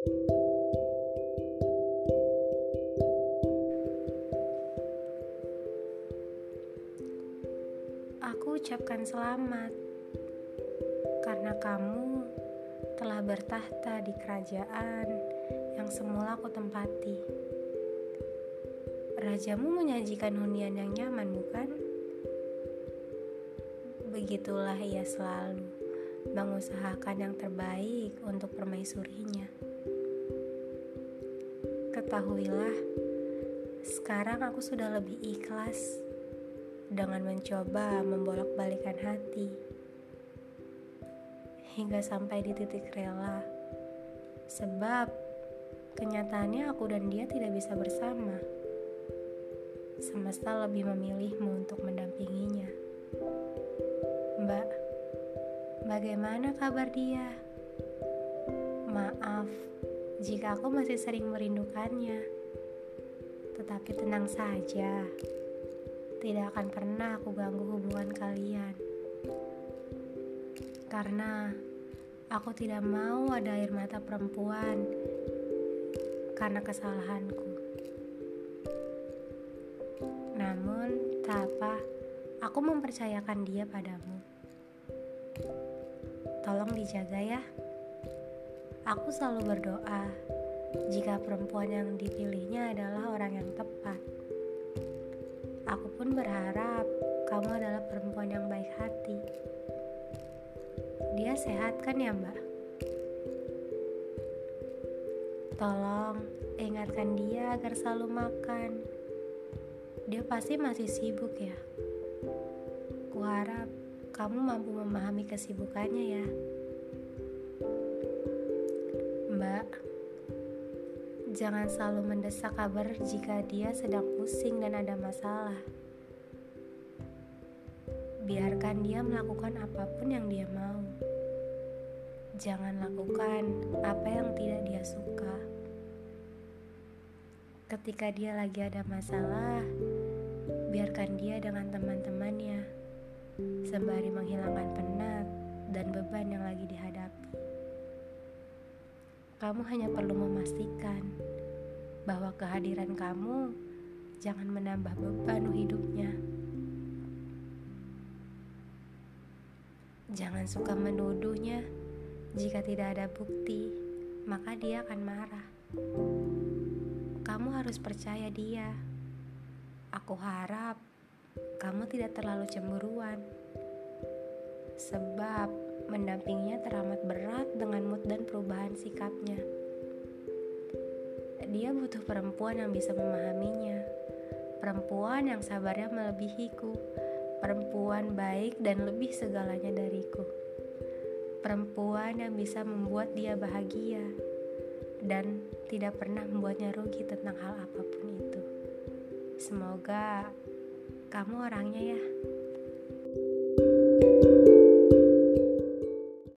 Aku ucapkan selamat karena kamu telah bertahta di kerajaan yang semula aku tempati. Rajamu menyajikan hunian yang nyaman, bukan? Begitulah ia selalu mengusahakan yang terbaik untuk permaisurinya. Ketahuilah, sekarang aku sudah lebih ikhlas dengan mencoba membolak-balikan hati hingga sampai di titik rela. Sebab kenyataannya aku dan dia tidak bisa bersama. Semesta lebih memilihmu untuk mendampinginya. Mbak, bagaimana kabar dia? Maaf jika aku masih sering merindukannya. Tetapi tenang saja tidak akan pernah aku ganggu hubungan kalian. Karena aku tidak mau ada air mata perempuan karena kesalahanku. Namun, tak apa, aku mempercayakan dia padamu. Tolong dijaga ya. Aku selalu berdoa jika perempuan yang dipilihnya adalah orang yang tepat. Aku pun berharap kamu adalah perempuan yang baik hati. Dia sehat kan ya mbak? Tolong ingatkan dia agar selalu makan. Dia pasti masih sibuk ya. Kuharap kamu mampu memahami kesibukannya ya. Mbak, Jangan selalu mendesak kabar jika dia sedang pusing dan ada masalah. Biarkan dia melakukan apa pun yang dia mau. Jangan lakukan apa yang tidak dia suka. Ketika dia lagi ada masalah, biarkan dia dengan teman-temannya, sembari menghilangkan penat dan beban yang lagi dihadapi kamu hanya perlu memastikan bahwa kehadiran kamu jangan menambah beban hidupnya. Jangan suka menuduhnya jika tidak ada bukti, maka dia akan marah. Kamu harus percaya dia. Aku harap kamu tidak terlalu cemburuan, sebab mendampinginya teramat berat dengan mood dan perubahan sikapnya. Dia butuh perempuan yang bisa memahaminya, perempuan yang sabarnya melebihiku, perempuan baik dan lebih segalanya dariku, perempuan yang bisa membuat dia bahagia dan tidak pernah membuatnya rugi tentang hal apa pun itu. Semoga kamu orangnya ya.